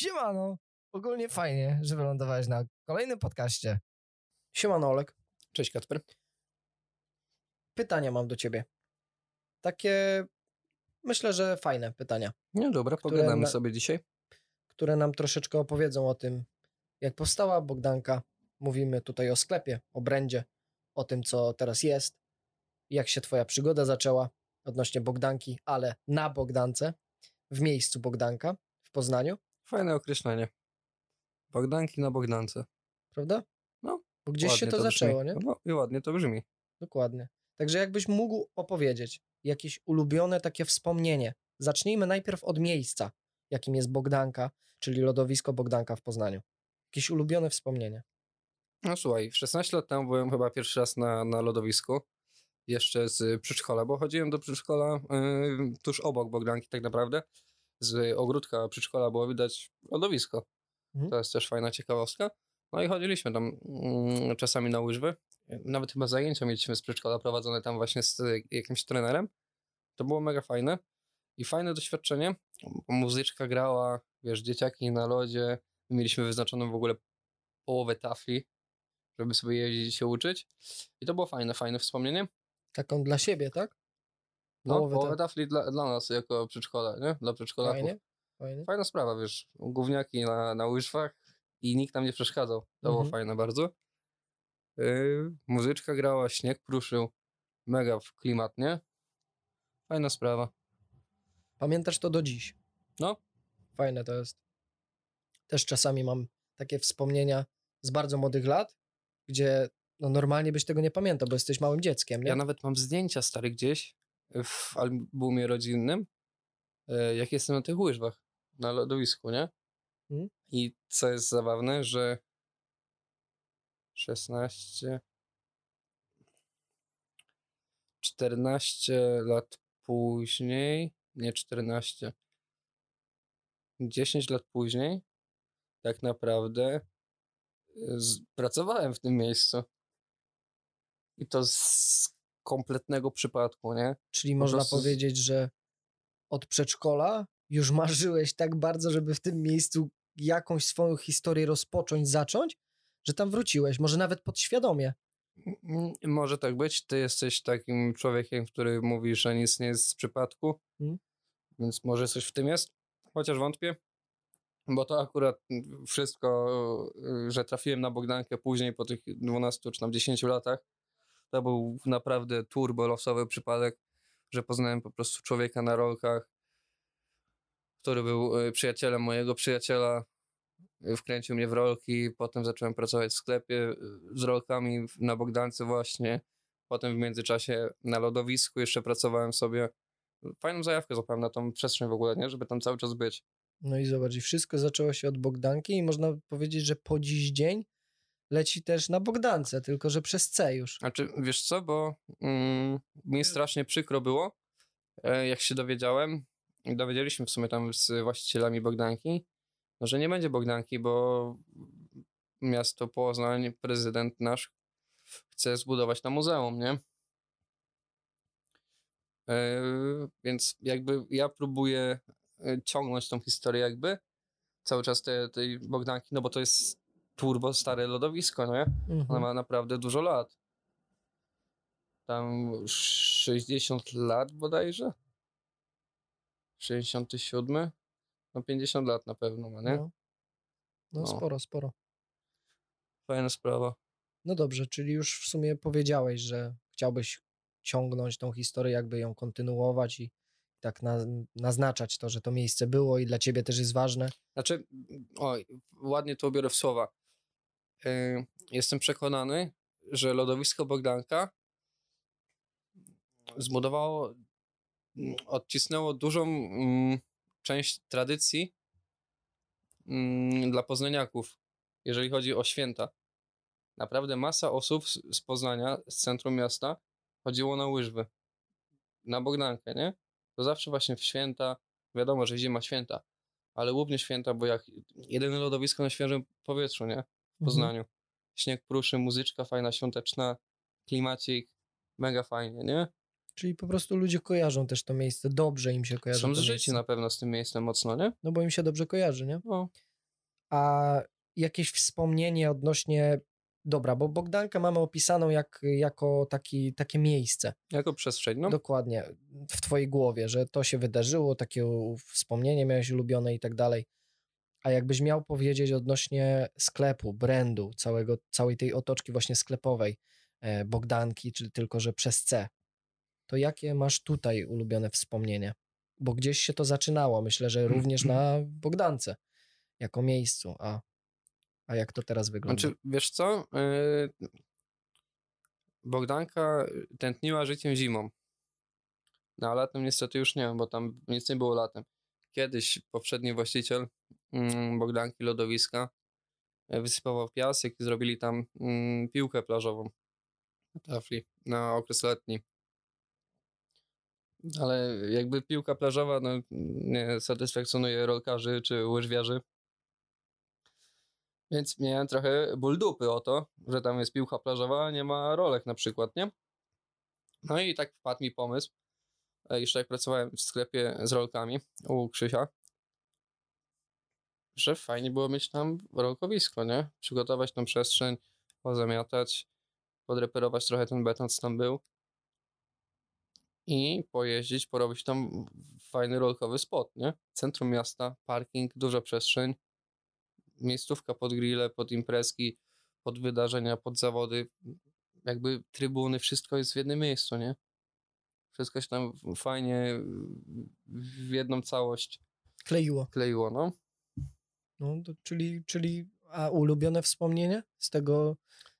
Siemano! Ogólnie fajnie, że wylądowałeś na kolejnym podcaście. Siemano Olek. Cześć Kacper. Pytania mam do ciebie. Takie, myślę, że fajne pytania, No dobra, Które pogadamy na- sobie dzisiaj. które nam troszeczkę opowiedzą o tym, jak powstała Bogdanka. Mówimy tutaj o sklepie, o brandzie, o tym, co teraz jest, jak się twoja przygoda zaczęła odnośnie Bogdanki, ale na Bogdance, w miejscu Bogdanka w Poznaniu, Fajne określenie. Bogdanki na Bogdance. prawda? No, Bo gdzieś się Ładnie to, zaczęło, nie? No i ładnie to brzmi. Dokładnie. Także jakbyś mógł opowiedzieć jakieś ulubione takie wspomnienie. Zacznijmy najpierw od miejsca, jakim jest Bogdanka, czyli lodowisko Bogdanka w Poznaniu. Jakieś ulubione wspomnienie. No słuchaj, 16 lat temu byłem chyba pierwszy raz na, na lodowisku. Jeszcze z przedszkola, bo chodziłem do przedszkola yy, tuż obok Bogdanki tak naprawdę. Z ogródka przedszkola było widać lodowisko. Mhm. To jest też fajna ciekawostka. No i chodziliśmy tam mm, czasami na łyżwy. Nawet chyba zajęcia mieliśmy z przedszkola prowadzone tam właśnie z y, jakimś trenerem. To było mega fajne. I fajne doświadczenie. Muzyczka grała, wiesz, dzieciaki na lodzie. Mieliśmy wyznaczoną w ogóle połowę tafli, żeby sobie jeździć i się uczyć. I to było fajne, fajne wspomnienie. Taką dla siebie, tak? No, Połowę połowę, ta- tafli dla, dla nas jako przedszkola, nie? Dla przedszkolaków. Fajnie. Fajnie. Fajna sprawa, wiesz, gówniaki na, na łyżwach i nikt tam nie przeszkadzał. To było Mhm. fajne bardzo. Yy, muzyczka grała, śnieg pruszył. Mega w klimat, nie? Fajna sprawa. Pamiętasz to do dziś. No. Fajne to jest. Też czasami mam takie wspomnienia z bardzo młodych lat, gdzie no normalnie byś tego nie pamiętał, bo jesteś małym dzieckiem, nie? Ja nawet mam zdjęcia stare gdzieś w albumie rodzinnym, e, jak jestem na tych łyżwach, na lodowisku, nie? Mhm. I co jest zabawne, że 16, 14 lat później, nie 14, 10 lat później, tak naprawdę z, pracowałem w tym miejscu. I to z kompletnego przypadku, nie? Czyli można prostu powiedzieć, że od przedszkola już marzyłeś tak bardzo, żeby w tym miejscu jakąś swoją historię rozpocząć, zacząć, że tam wróciłeś, może nawet podświadomie. Może tak być. Ty jesteś takim człowiekiem, który mówi, że nic nie jest z przypadku, Mhm. więc może coś w tym jest, chociaż wątpię. Bo to akurat wszystko, y, że trafiłem na Bogdankę później po tych 12 czy tam 10 latach, to był naprawdę turbo losowy przypadek, że poznałem po prostu człowieka na rolkach, który był y, przyjacielem mojego przyjaciela, wkręcił mnie w rolki, potem zacząłem pracować w sklepie y, z rolkami na Bogdance właśnie, potem w międzyczasie na lodowisku jeszcze pracowałem sobie. Fajną zajawkę złapałem na tą przestrzeń w ogóle, nie? Żeby tam cały czas być. No i zobacz, i wszystko zaczęło się od Bogdanki i można powiedzieć, że po dziś dzień leci też na Bogdance, tylko że przez C już. Znaczy, wiesz co, bo mm, mi strasznie przykro było, e, jak się dowiedziałem, dowiedzieliśmy w sumie tam z właścicielami Bogdanki, no, że nie będzie Bogdanki, bo miasto Poznań, prezydent nasz chce zbudować tam muzeum, nie? E, więc jakby ja próbuję e, ciągnąć tą historię jakby, cały czas te, tej Bogdanki, no bo to jest turbo stare lodowisko, nie? Ona Mhm. ma naprawdę dużo lat. Tam 60 lat bodajże? 67? No 50 lat na pewno ma, nie? No. No, No. sporo, sporo. Fajna sprawa. No dobrze, czyli już w sumie powiedziałeś, że chciałbyś ciągnąć tą historię, jakby ją kontynuować i tak na, naznaczać to, że to miejsce było i dla ciebie też jest ważne. Znaczy, oj, ładnie to ubiorę w słowa. Yy, jestem przekonany, że lodowisko Bogdanka zbudowało, mm, odcisnęło dużą mm, część tradycji mm, dla poznaniaków, jeżeli chodzi o święta. Naprawdę masa osób z Poznania, z centrum miasta, chodziło na łyżwy, na Bogdankę, nie? To zawsze właśnie w święta, wiadomo, że zima święta, ale głównie święta, bo jak jedyne lodowisko na świeżym powietrzu, nie? W Poznaniu. Śnieg pruszy, muzyczka fajna, świąteczna, klimacik, mega fajnie, nie? Czyli po prostu ludzie kojarzą też to miejsce, dobrze im się kojarzy Są miejsce. na pewno z tym miejscem mocno, nie? No bo im się dobrze kojarzy, nie? No, A jakieś wspomnienie odnośnie. Dobra, bo Bogdankę mamy opisaną jak, jako taki, takie miejsce. Jako przestrzeń, no. Dokładnie. W twojej głowie, że to się wydarzyło, takie wspomnienie miałeś ulubione i tak dalej. A jakbyś miał powiedzieć odnośnie sklepu, brandu, całego, całej tej otoczki właśnie sklepowej e, Bogdanki, czyli tylko, że przez C, to jakie masz tutaj ulubione wspomnienie? Bo gdzieś się to zaczynało, myślę, że również na Bogdance, jako miejscu, a, a jak to teraz wygląda? Znaczy, wiesz co? Yy, Bogdanka tętniła życiem zimą. No a latem niestety już nie, bo tam nic nie było latem. Kiedyś poprzedni właściciel mm, Bogdanki lodowiska e, wysypował piasek i zrobili tam mm, piłkę plażową na tafli na okres letni. Ale jakby piłka plażowa no, nie satysfakcjonuje rolkarzy czy łyżwiarzy. Więc miałem trochę ból dupy o to, że tam jest piłka plażowa, a nie ma rolek na przykład, nie? No i tak wpadł mi pomysł, e, jeszcze jak pracowałem w sklepie z rolkami u Krzysia, że fajnie było mieć tam rolkowisko, nie? Przygotować tą przestrzeń, pozamiatać, podreperować trochę ten beton, co tam był i pojeździć, porobić tam fajny rolkowy spot, nie? Centrum miasta, parking, duża przestrzeń, miejscówka pod grille, pod imprezki, pod wydarzenia, pod zawody, jakby trybuny, wszystko jest w jednym miejscu, nie? Wszystko się tam fajnie w jedną całość Kleiło. kleiło, no. No, to, czyli, czyli, a ulubione wspomnienie z tego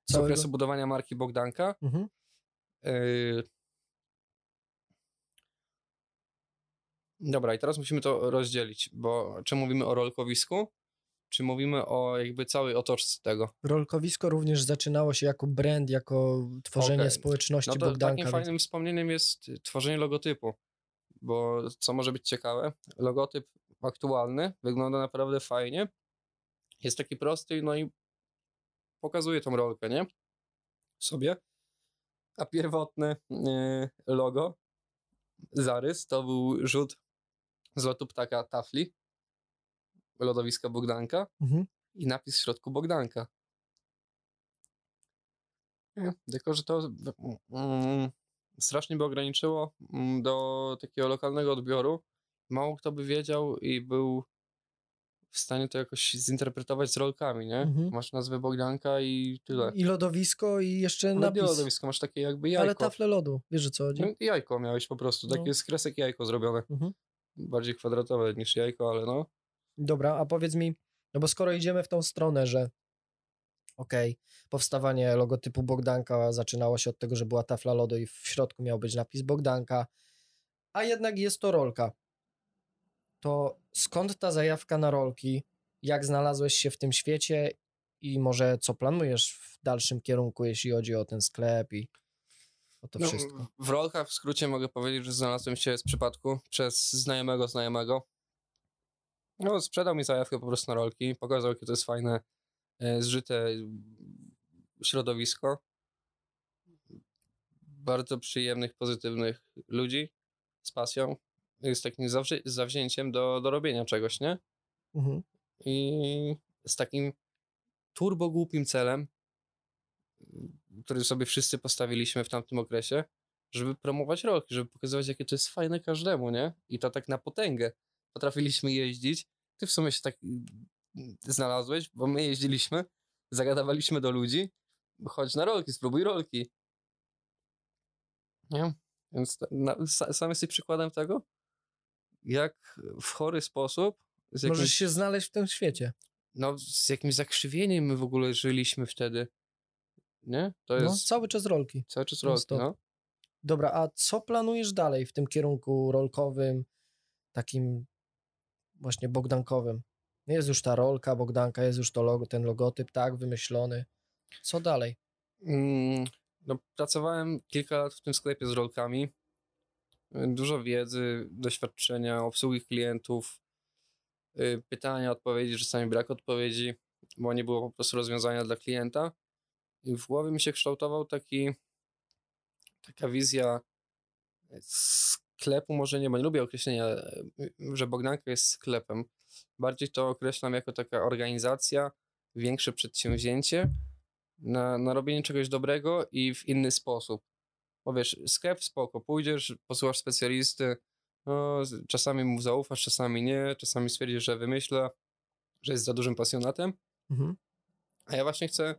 Z całego? okresu budowania marki Bogdanka. Mhm. Yy... Dobra, i teraz musimy to rozdzielić, bo czy mówimy o rolkowisku, czy mówimy o jakby całej otoczce tego. Rolkowisko również zaczynało się jako brand, jako tworzenie Okej. społeczności No to Bogdanka. takim więc- fajnym wspomnieniem jest tworzenie logotypu, bo co może być ciekawe, logotyp aktualny wygląda naprawdę fajnie, jest taki prosty, no i pokazuje tą rolkę, nie? Sobie. A pierwotne yy, logo, zarys, to był rzut z lotu ptaka tafli, lodowiska Bogdanka Mhm. i napis w środku Bogdanka. Tylko, że to mm, strasznie by ograniczyło mm, do takiego lokalnego odbioru. Mało kto by wiedział i był w stanie to jakoś zinterpretować z rolkami, nie? Mhm. Masz nazwę Bogdanka i tyle. I lodowisko i jeszcze Ale napis. nie lodowisko, masz takie jakby jajko. Ale tafle lodu, wiesz o co chodzi? No, Jajko miałeś po prostu, No. takie z kresek jajko zrobione. Mhm. Bardziej kwadratowe niż jajko, ale no. Dobra, a powiedz mi, no bo skoro idziemy w tą stronę, że okej, powstawanie logotypu Bogdanka zaczynało się od tego, że była tafla lodu i w środku miał być napis Bogdanka, a jednak jest to rolka. To skąd ta zajawka na rolki? Jak znalazłeś się w tym świecie i może co planujesz w dalszym kierunku, jeśli chodzi o ten sklep i o to no wszystko? w rolkach w skrócie mogę powiedzieć, że znalazłem się z przypadku przez znajomego znajomego. No, sprzedał mi zajawkę po prostu na rolki, pokazał, jakie to jest fajne, e, zżyte środowisko. Bardzo przyjemnych, pozytywnych ludzi z pasją z takim zawzi- zawzięciem do, do robienia czegoś, nie? Mhm. i z takim turbo głupim celem, który sobie wszyscy postawiliśmy w tamtym okresie, żeby promować rolki, żeby pokazywać, jakie to jest fajne każdemu, nie? I to tak na potęgę. Potrafiliśmy jeździć. Ty w sumie się tak mm, znalazłeś, bo my jeździliśmy, zagadawaliśmy do ludzi, chodź na rolki, spróbuj rolki. Nie? Więc na, sa- sam jesteś przykładem tego, jak w chory sposób jakimś Możesz się znaleźć w tym świecie. no, z jakimś zakrzywieniem my w ogóle żyliśmy wtedy. Nie? To jest No, cały czas rolki. cały czas rolki, no. Dobra, a co planujesz dalej w tym kierunku rolkowym, takim właśnie bogdankowym? Jest już ta rolka Bogdanka, jest już to logo, ten logotyp, tak, wymyślony. Co dalej? Mm, no. Pracowałem kilka lat w tym sklepie z rolkami. Dużo wiedzy, doświadczenia, obsługi klientów, y, pytania, odpowiedzi, czasami brak odpowiedzi, bo nie było po prostu rozwiązania dla klienta. I w głowie mi się kształtował taki, taka wizja sklepu, może nie, bo nie lubię określenia, y, że Bogdanka jest sklepem, bardziej to określam jako taka organizacja, większe przedsięwzięcie na, na robienie czegoś dobrego i w inny sposób. Bo wiesz, sklep spoko, pójdziesz, posłuchasz specjalisty, no, czasami mu zaufasz, czasami nie, czasami stwierdzisz, że wymyśla, że jest za dużym pasjonatem, Mhm. a ja właśnie chcę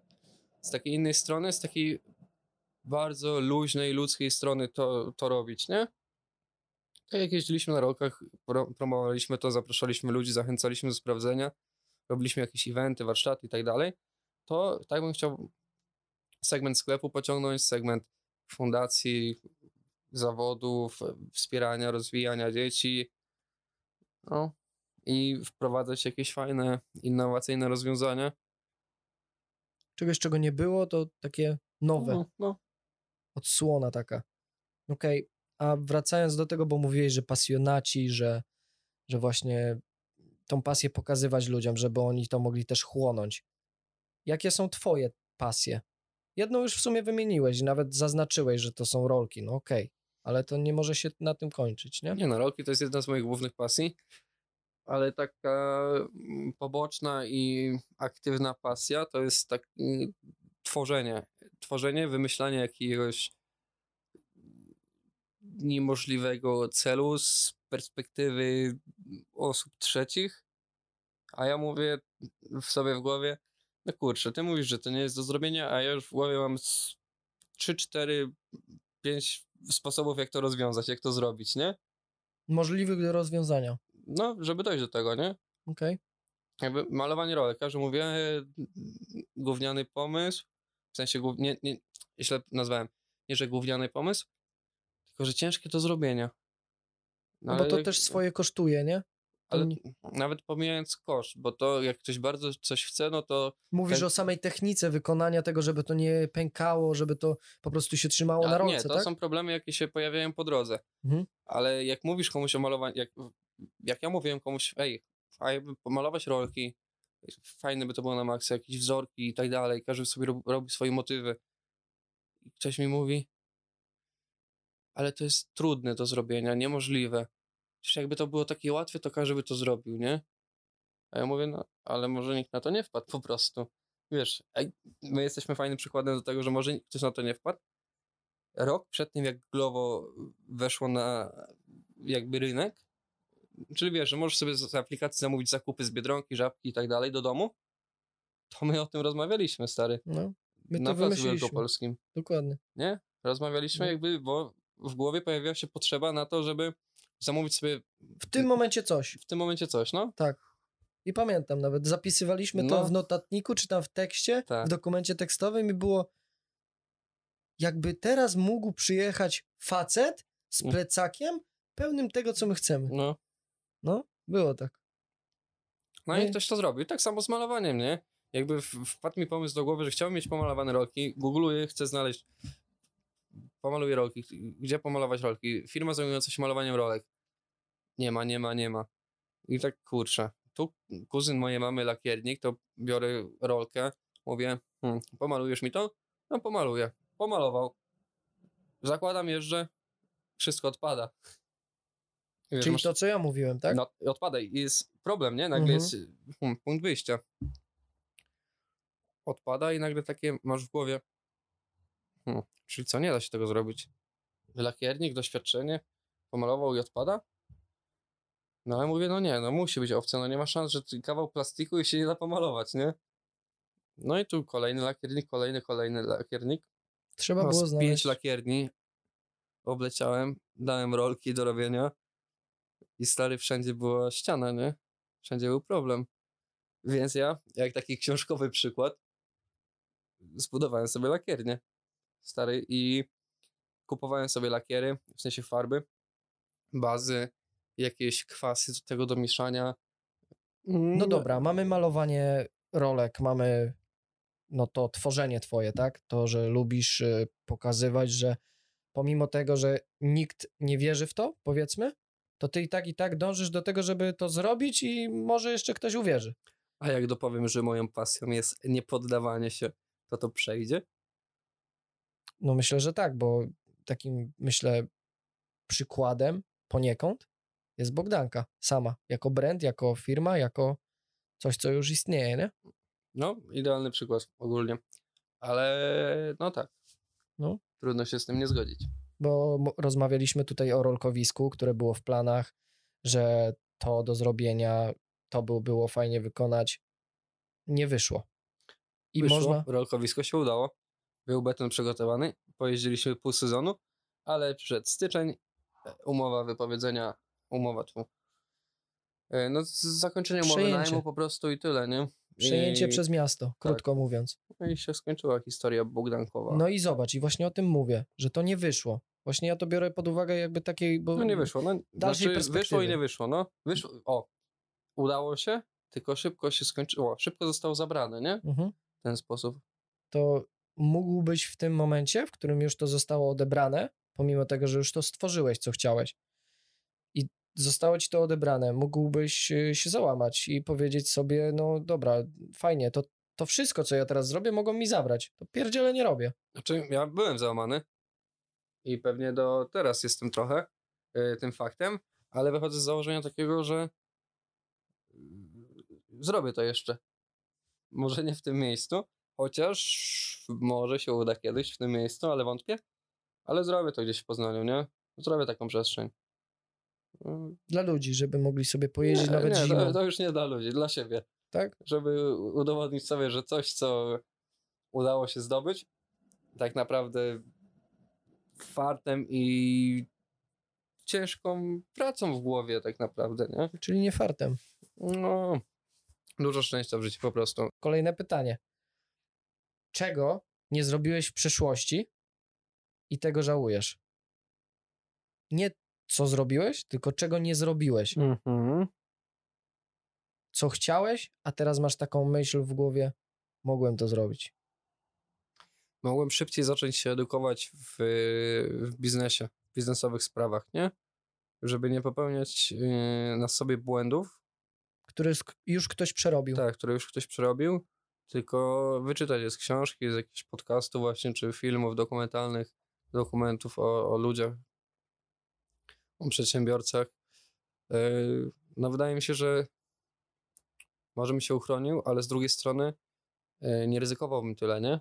z takiej innej strony, z takiej bardzo luźnej, ludzkiej strony to, to robić, nie? Tak jak jeździliśmy na rokach, pro, promowaliśmy to, zapraszaliśmy ludzi, zachęcaliśmy do sprawdzenia, robiliśmy jakieś eventy, warsztaty i tak dalej, to tak bym chciał segment sklepu pociągnąć, segment fundacji, zawodów, wspierania, rozwijania dzieci, no i wprowadzać jakieś fajne, innowacyjne rozwiązania. Czegoś, czego nie było, to takie nowe, No, no. odsłona taka. Okej, a wracając do tego, bo mówiłeś, że pasjonaci, że, że właśnie tą pasję pokazywać ludziom, żeby oni to mogli też chłonąć. Jakie są twoje pasje? Jedną już w sumie wymieniłeś i nawet zaznaczyłeś, że to są rolki, no okej, ale to nie może się na tym kończyć, nie? Nie no, rolki to jest jedna z moich głównych pasji, ale taka mm, poboczna i aktywna pasja to jest tak mm, tworzenie. Tworzenie, wymyślanie jakiegoś niemożliwego celu z perspektywy osób trzecich, a ja mówię w sobie w głowie, no kurczę, ty mówisz, że to nie jest do zrobienia, a ja już w głowie mam 3, 4, 5 sposobów, jak to rozwiązać, jak to zrobić, nie? Możliwych do rozwiązania, No, żeby dojść do tego, nie? okej? Jakby malowanie rolek, każdy mówi, e, gówniany pomysł, w sensie, nie, nie, źle nazwałem, nie, że gówniany pomysł, tylko, że ciężkie do zrobienia. No bo to jak- też swoje kosztuje, nie? Ale nie- nawet pomijając koszt, bo to jak ktoś bardzo coś chce, no to Mówisz tak- o samej technice wykonania tego, żeby to nie pękało, żeby to po prostu się trzymało na A, rolce, Nie, to tak? są problemy, jakie się pojawiają po drodze. Mhm. Ale jak mówisz komuś o malowaniu, jak, jak ja mówiłem komuś, ej, fajnie pomalować rolki, fajne by to było na maksa, jakieś wzorki i tak dalej, każdy sobie rob, robi swoje motywy. I ktoś mi mówi, ale to jest trudne do zrobienia, niemożliwe. Przecież jakby to było takie łatwe, to każdy by to zrobił, nie? A ja mówię, no, ale może nikt na to nie wpadł po prostu. Wiesz, my jesteśmy fajnym przykładem do tego, że może ktoś na to nie wpadł. Rok przed tym, jak Glovo weszło na jakby rynek, czyli wiesz, że możesz sobie z aplikacji zamówić zakupy z Biedronki, Żabki i tak dalej do domu, to my o tym rozmawialiśmy, stary. No, my na to Placu wymyśliliśmy. Wielkopolskim. Dokładnie. Nie? Rozmawialiśmy No. jakby, bo w głowie pojawiła się potrzeba na to, żeby zamówić sobie W tym momencie coś. w tym momencie coś, no? Tak. I pamiętam nawet, zapisywaliśmy to No. w notatniku, czy tam w tekście, Tak. w dokumencie tekstowym i było jakby teraz mógł przyjechać facet z Mm. plecakiem pełnym tego, co my chcemy. No. No, było tak. No Nie. i ktoś to zrobił. Tak samo z malowaniem, nie? Jakby wpadł mi pomysł do głowy, że chciałbym mieć pomalowane rolki. Googluję, chcę znaleźć. Pomaluję rolki. Gdzie pomalować rolki? Firma zajmująca się malowaniem rolek. Nie ma, nie ma, nie ma. I tak kurczę. Tu kuzyn mojej mamy lakiernik, to biorę rolkę, mówię, hmm, pomalujesz mi to? No pomaluję. Pomalował. Zakładam, jeżdżę, wszystko odpada. Wiesz, Czyli masz- to, co ja mówiłem, tak? no, i odpada i jest problem, nie? Nagle Mhm. jest hmm, punkt wyjścia. Odpada i nagle takie masz w głowie. Hmm, czyli co, nie da się tego zrobić? Lakiernik, doświadczenie, pomalował i odpada? No ale mówię, no nie, no musi być opcja, no nie ma szans, że kawał plastiku i się nie da pomalować, nie? No i tu kolejny lakiernik, kolejny, kolejny lakiernik. Trzeba No, było znaleźć. pięć lakierni obleciałem, dałem rolki do robienia i stary wszędzie była ściana, nie? Wszędzie był problem. Więc ja, jak taki książkowy przykład, zbudowałem sobie lakiernię. Stary i kupowałem sobie lakiery, w sensie farby, bazy, jakieś kwasy do tego do mieszania. No dobra, mamy malowanie rolek, mamy no to tworzenie twoje, tak? To, że lubisz y, pokazywać, że pomimo tego, że nikt nie wierzy w to, powiedzmy, to ty i tak i tak dążysz do tego, żeby to zrobić i może jeszcze ktoś uwierzy. A jak dopowiem, że moją pasją jest niepoddawanie się, to to przejdzie? No myślę, że tak, bo takim myślę przykładem poniekąd jest Bogdanka sama, jako brand, jako firma, jako coś, co już istnieje, nie? No, idealny przykład ogólnie. Ale no tak. No. Trudno się z tym nie zgodzić. Bo rozmawialiśmy tutaj o rolkowisku, które było w planach, że to do zrobienia, to by było fajnie wykonać. Nie wyszło. I Wyszło, można. rolkowisko się udało. Był beton przygotowany. Pojeździliśmy pół sezonu, ale przed styczeń e, umowa wypowiedzenia, umowa tu. e, No, z- zakończenie umowy Przejęcie. najmu po prostu i tyle, nie? Przejęcie I, przez miasto, krótko mówiąc. no i się skończyła historia Bogdankowa. No i zobacz, i właśnie o tym mówię, że to nie wyszło. Właśnie ja to biorę pod uwagę jakby takiej, bo No nie wyszło. No, dalszej znaczy, wyszło i nie wyszło. No, wyszło. O, udało się, tylko szybko się skończyło. Szybko zostało zabrane, nie? Mhm. W ten sposób. to mógłbyś w tym momencie, w którym już to zostało odebrane, pomimo tego, że już to stworzyłeś, co chciałeś, zostało ci to odebrane, mógłbyś y, się załamać i powiedzieć sobie, no dobra, fajnie, to, to wszystko, co ja teraz zrobię, mogą mi zabrać. To pierdziele nie robię. Znaczy, ja byłem załamany i pewnie do teraz jestem trochę y, tym faktem, ale wychodzę z założenia takiego, że y, zrobię to jeszcze. Może nie w tym miejscu, chociaż może się uda kiedyś w tym miejscu, ale wątpię. Ale zrobię to gdzieś w Poznaniu, nie? Zrobię taką przestrzeń. Dla ludzi, żeby mogli sobie pojeździć nie, nawet nie, zimą, To, to już nie dla ludzi, dla siebie. tak? Żeby udowodnić sobie, że coś, co udało się zdobyć, tak naprawdę fartem i ciężką pracą w głowie, tak naprawdę, nie? Czyli nie fartem. No, dużo szczęścia w życiu po prostu. Kolejne pytanie. Czego nie zrobiłeś w przeszłości i tego żałujesz? Nie co zrobiłeś, tylko czego nie zrobiłeś. Mhm. Co chciałeś, a teraz masz taką myśl w głowie, mogłem to zrobić. Mogłem szybciej zacząć się edukować w, w biznesie, w biznesowych sprawach, nie? Żeby nie popełniać yy, na sobie błędów, Który sk- już ktoś przerobił. Tak, które już ktoś przerobił, tylko wyczytać je z książki, z jakichś podcastów właśnie, czy filmów dokumentalnych, dokumentów o, o ludziach, o przedsiębiorcach. Yy, No wydaje mi się, że może mi się uchronił, ale z drugiej strony yy, nie ryzykowałbym tyle, nie?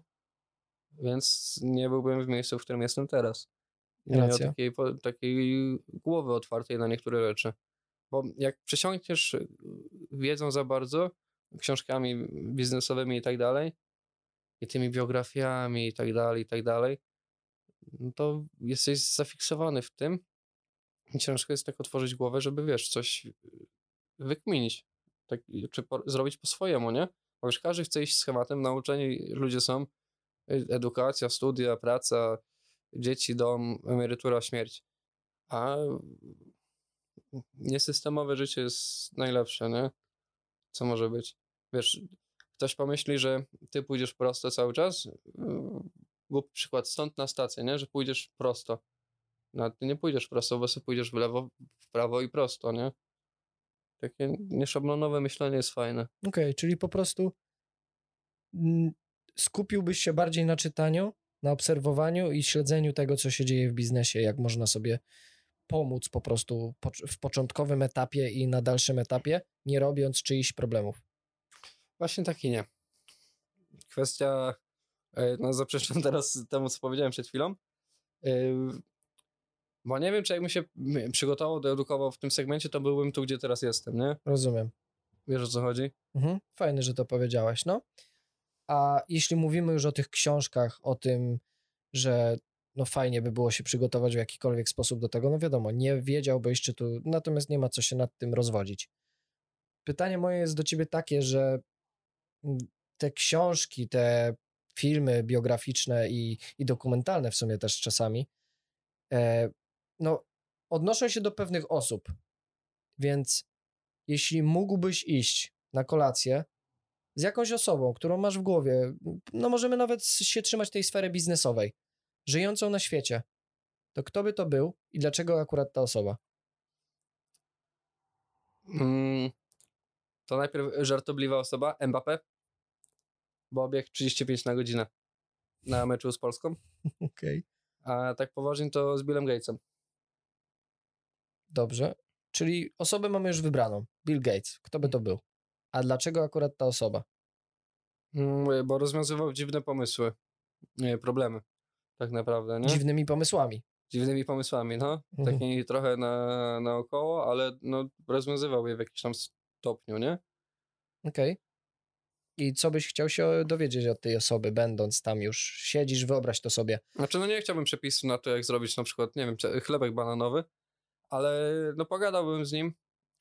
Więc nie byłbym w miejscu, w którym jestem teraz. Nie miał takiej, takiej głowy otwartej na niektóre rzeczy. Bo jak przesiąkniesz y, wiedzą za bardzo, książkami biznesowymi i tak dalej, i tymi biografiami i tak dalej, i tak dalej, no to jesteś zafiksowany w tym ciężko jest tak otworzyć głowę, żeby wiesz, coś y, wykminić, tak, czy po, zrobić po swojemu, nie? Bo już każdy chce iść schematem, nauczeni ludzie są, y, edukacja, studia, praca, dzieci, dom, emerytura, śmierć. A niesystemowe życie jest najlepsze, nie? Co może być? Wiesz, ktoś pomyśli, że ty pójdziesz prosto cały czas. Yy, Głupi przykład, stąd na stację, nie? Że pójdziesz prosto. No, ty nie pójdziesz prosto, bo sobie pójdziesz w lewo, w prawo i prosto, nie? Takie nieszablonowe myślenie jest fajne. Okej, czyli po prostu skupiłbyś się bardziej na czytaniu, na obserwowaniu i śledzeniu tego, co się dzieje w biznesie, jak można sobie pomóc po prostu w początkowym etapie i na dalszym etapie, nie robiąc czyichś problemów. Właśnie tak i nie. Kwestia, e, no zaprzeczam teraz temu, co powiedziałem przed chwilą, e, bo nie wiem, czy jakbym się przygotował, doedukował w tym segmencie, to byłbym tu, gdzie teraz jestem, nie? Rozumiem. Wiesz o co chodzi? Mhm. Fajne, że to powiedziałeś, no. A jeśli mówimy już o tych książkach, o tym, że no fajnie by było się przygotować w jakikolwiek sposób do tego, no wiadomo, nie wiedziałbyś, czy tu, natomiast nie ma co się nad tym rozwodzić. Pytanie moje jest do ciebie takie, że mm, te książki, te filmy biograficzne i, i dokumentalne w sumie też czasami, e, no odnoszą się do pewnych osób, więc jeśli mógłbyś iść na kolację z jakąś osobą, którą masz w głowie, no możemy nawet się trzymać tej sfery biznesowej, żyjącą na świecie, to kto by to był i dlaczego akurat ta osoba? Mm, to najpierw żartobliwa osoba, Mbappé, bo obiegł 35 na godzinę na meczu z Polską, Okej. a tak poważnie to z Billem Gatesem. Dobrze. Czyli osobę mamy już wybraną. Bill Gates. Kto by to był? A dlaczego akurat ta osoba? Mm, Bo rozwiązywał dziwne pomysły, nie, problemy, tak naprawdę, nie? Dziwnymi pomysłami. Dziwnymi pomysłami, no. Mhm. Takimi trochę na, naokoło, ale no, rozwiązywał je w jakimś tam stopniu, nie? Okej. I co byś chciał się dowiedzieć od tej osoby, będąc tam już siedzisz, wyobraź to sobie. Znaczy, no nie chciałbym przepisu na to, jak zrobić na przykład, nie wiem, chlebek bananowy, ale no pogadałbym z nim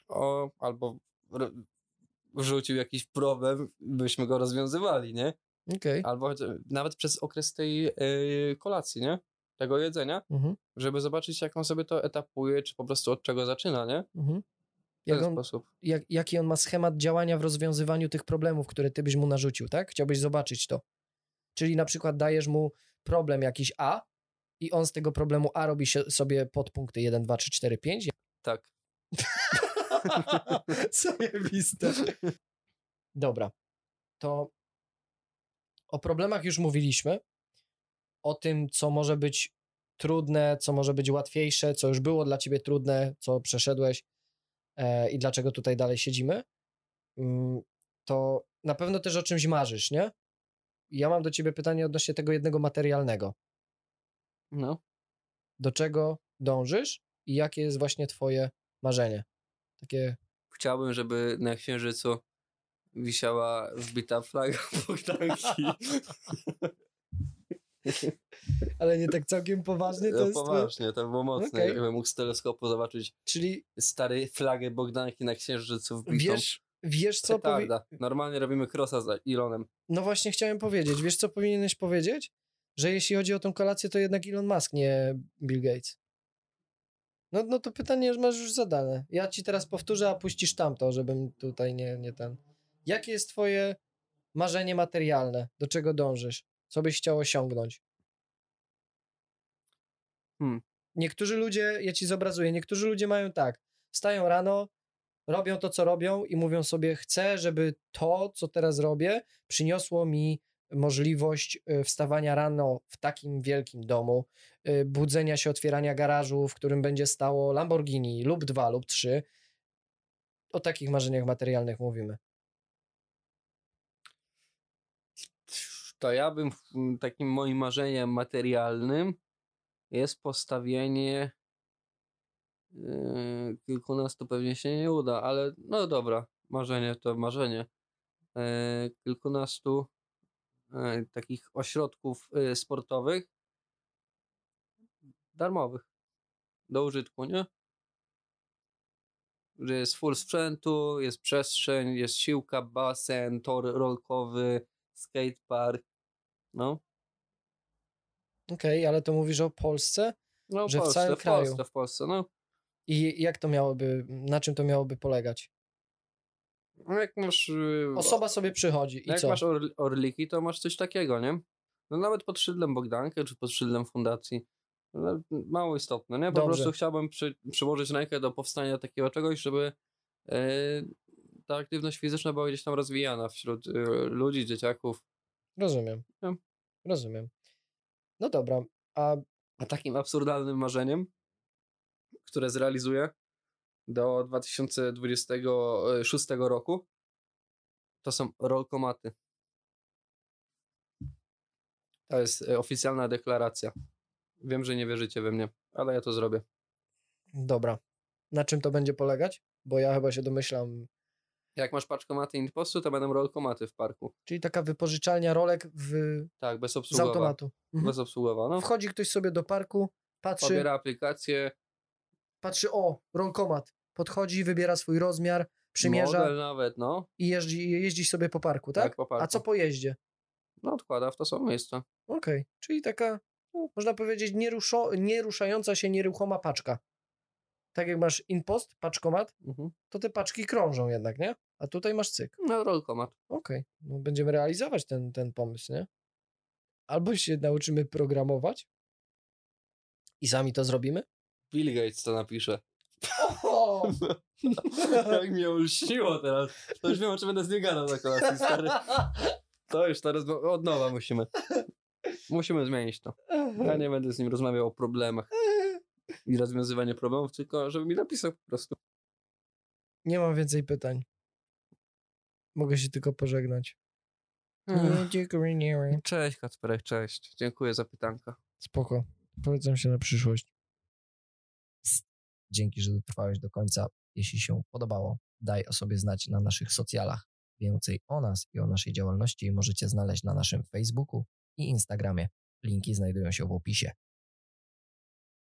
o, albo wrzucił jakiś problem, byśmy go rozwiązywali, nie? Okej. Albo nawet przez okres tej y, kolacji, nie? Tego jedzenia, Mhm. żeby zobaczyć, jak on sobie to etapuje, czy po prostu od czego zaczyna, nie? Mhm. W ten Jak on, sposób. jak, jaki on ma schemat działania w rozwiązywaniu tych problemów, które ty byś mu narzucił, tak? Chciałbyś zobaczyć to. Czyli na przykład dajesz mu problem jakiś A i on z tego problemu A robi się, sobie podpunkty 1, 2, 3, 4, 5. Tak. Zajebiste. Dobra. To o problemach już mówiliśmy. O tym, co może być trudne, co może być łatwiejsze, co już było dla ciebie trudne, co przeszedłeś e, i dlaczego tutaj dalej siedzimy. Mm, to na pewno też o czymś marzysz, nie? Ja mam do ciebie pytanie odnośnie tego jednego materialnego. No. Do czego dążysz i jakie jest właśnie twoje marzenie? Takie Chciałbym, żeby na księżycu wisiała wbita flaga Bogdanki. Ale nie tak całkiem poważnie to No jest. poważnie, to było mocne. Okej. Jakbym mógł z teleskopu zobaczyć Czyli stary flagę Bogdanki na księżycu wbitą. wiesz, wiesz co powi-. Normalnie robimy crossa z Elonem. No właśnie chciałem powiedzieć. Wiesz co powinieneś powiedzieć? Że jeśli chodzi o tą kolację, to jednak Elon Musk, nie Bill Gates. No, no to pytanie masz już zadane. Ja ci teraz powtórzę, a puścisz tamto, żebym tutaj nie, nie ten. Jakie jest twoje marzenie materialne? Do czego dążysz? Co byś chciał osiągnąć? Hmm. Niektórzy ludzie, ja ci zobrazuję, niektórzy ludzie mają tak. Wstają rano, robią to, co robią i mówią sobie, chcę, żeby to, co teraz robię, przyniosło mi możliwość y, wstawania rano w takim wielkim domu, y, budzenia się, otwierania garażu, w którym będzie stało Lamborghini lub dwa, lub trzy. O takich marzeniach materialnych mówimy. To ja bym w- takim moim marzeniem materialnym jest postawienie yy, kilkunastu pewnie się nie uda, ale no dobra, marzenie to marzenie. Kilkunastu takich ośrodków yy, sportowych darmowych do użytku, nie? Że jest full sprzętu, jest przestrzeń, jest siłka, basen, tor rolkowy, skatepark. No, Okej, ale to mówisz o Polsce? no Że w Polsce, całym w kraju. Polsce, w Polsce, no. I jak to miałoby, na czym to miałoby polegać? No jak masz, yy, Osoba sobie przychodzi i jak co? masz or, orliki, to masz coś takiego, nie? No nawet pod szyldem Bogdankę, czy pod szyldem fundacji. No, mało istotne, nie? Po Dobrze. prostu chciałbym przy, przyłożyć rękę do powstania takiego czegoś, żeby yy, ta aktywność fizyczna była gdzieś tam rozwijana wśród yy, ludzi, dzieciaków. Rozumiem. No. Rozumiem. No dobra, a A takim absurdalnym marzeniem, które zrealizuję do 2026 roku, to są rolkomaty. To jest e, oficjalna deklaracja. Wiem, że nie wierzycie we mnie, ale ja to zrobię. dobra. Na czym to będzie polegać? Bo ja chyba się domyślam. Jak masz paczkomaty Inpostu, to będą rolkomaty w parku. Czyli taka wypożyczalnia rolek w, Tak, z automatu. Mhm. Bezobsługowa, no. Wchodzi ktoś sobie do parku, patrzy, Pobiera aplikację, patrzy, o, rolkomat. Podchodzi, wybiera swój rozmiar, przymierza model nawet, no. i jeździ, jeździ sobie po parku, tak? Tak, po parku. A co po jeździe? No odkłada w to samo miejsce. Okej, czyli taka, no, można powiedzieć, nieruszo, nieruszająca się nieruchoma paczka. Tak jak masz inpost, paczkomat, Mhm. to te paczki krążą jednak, nie? A tutaj masz cyk. No, rolkomat. Okej, no będziemy realizować ten, ten pomysł, nie? Albo się nauczymy programować i sami to zrobimy. Bill Gates to napisze. O! Jak mnie ulśniło teraz. To już wiem, o czym będę z nim gadał na kolacji, stary. To już teraz od nowa musimy. Musimy zmienić to. Ja nie będę z nim rozmawiał o problemach i rozwiązywanie problemów, tylko żeby mi napisał po prostu. Nie mam więcej pytań. Mogę się tylko pożegnać. Cześć Kacperek, cześć. Dziękuję za pytanka. Spoko. Polecam się na przyszłość. Dzięki, że dotrwałeś do końca. Jeśli się podobało, daj o sobie znać na naszych socjalach. Więcej o nas i o naszej działalności możecie znaleźć na naszym Facebooku i Instagramie. Linki znajdują się w opisie.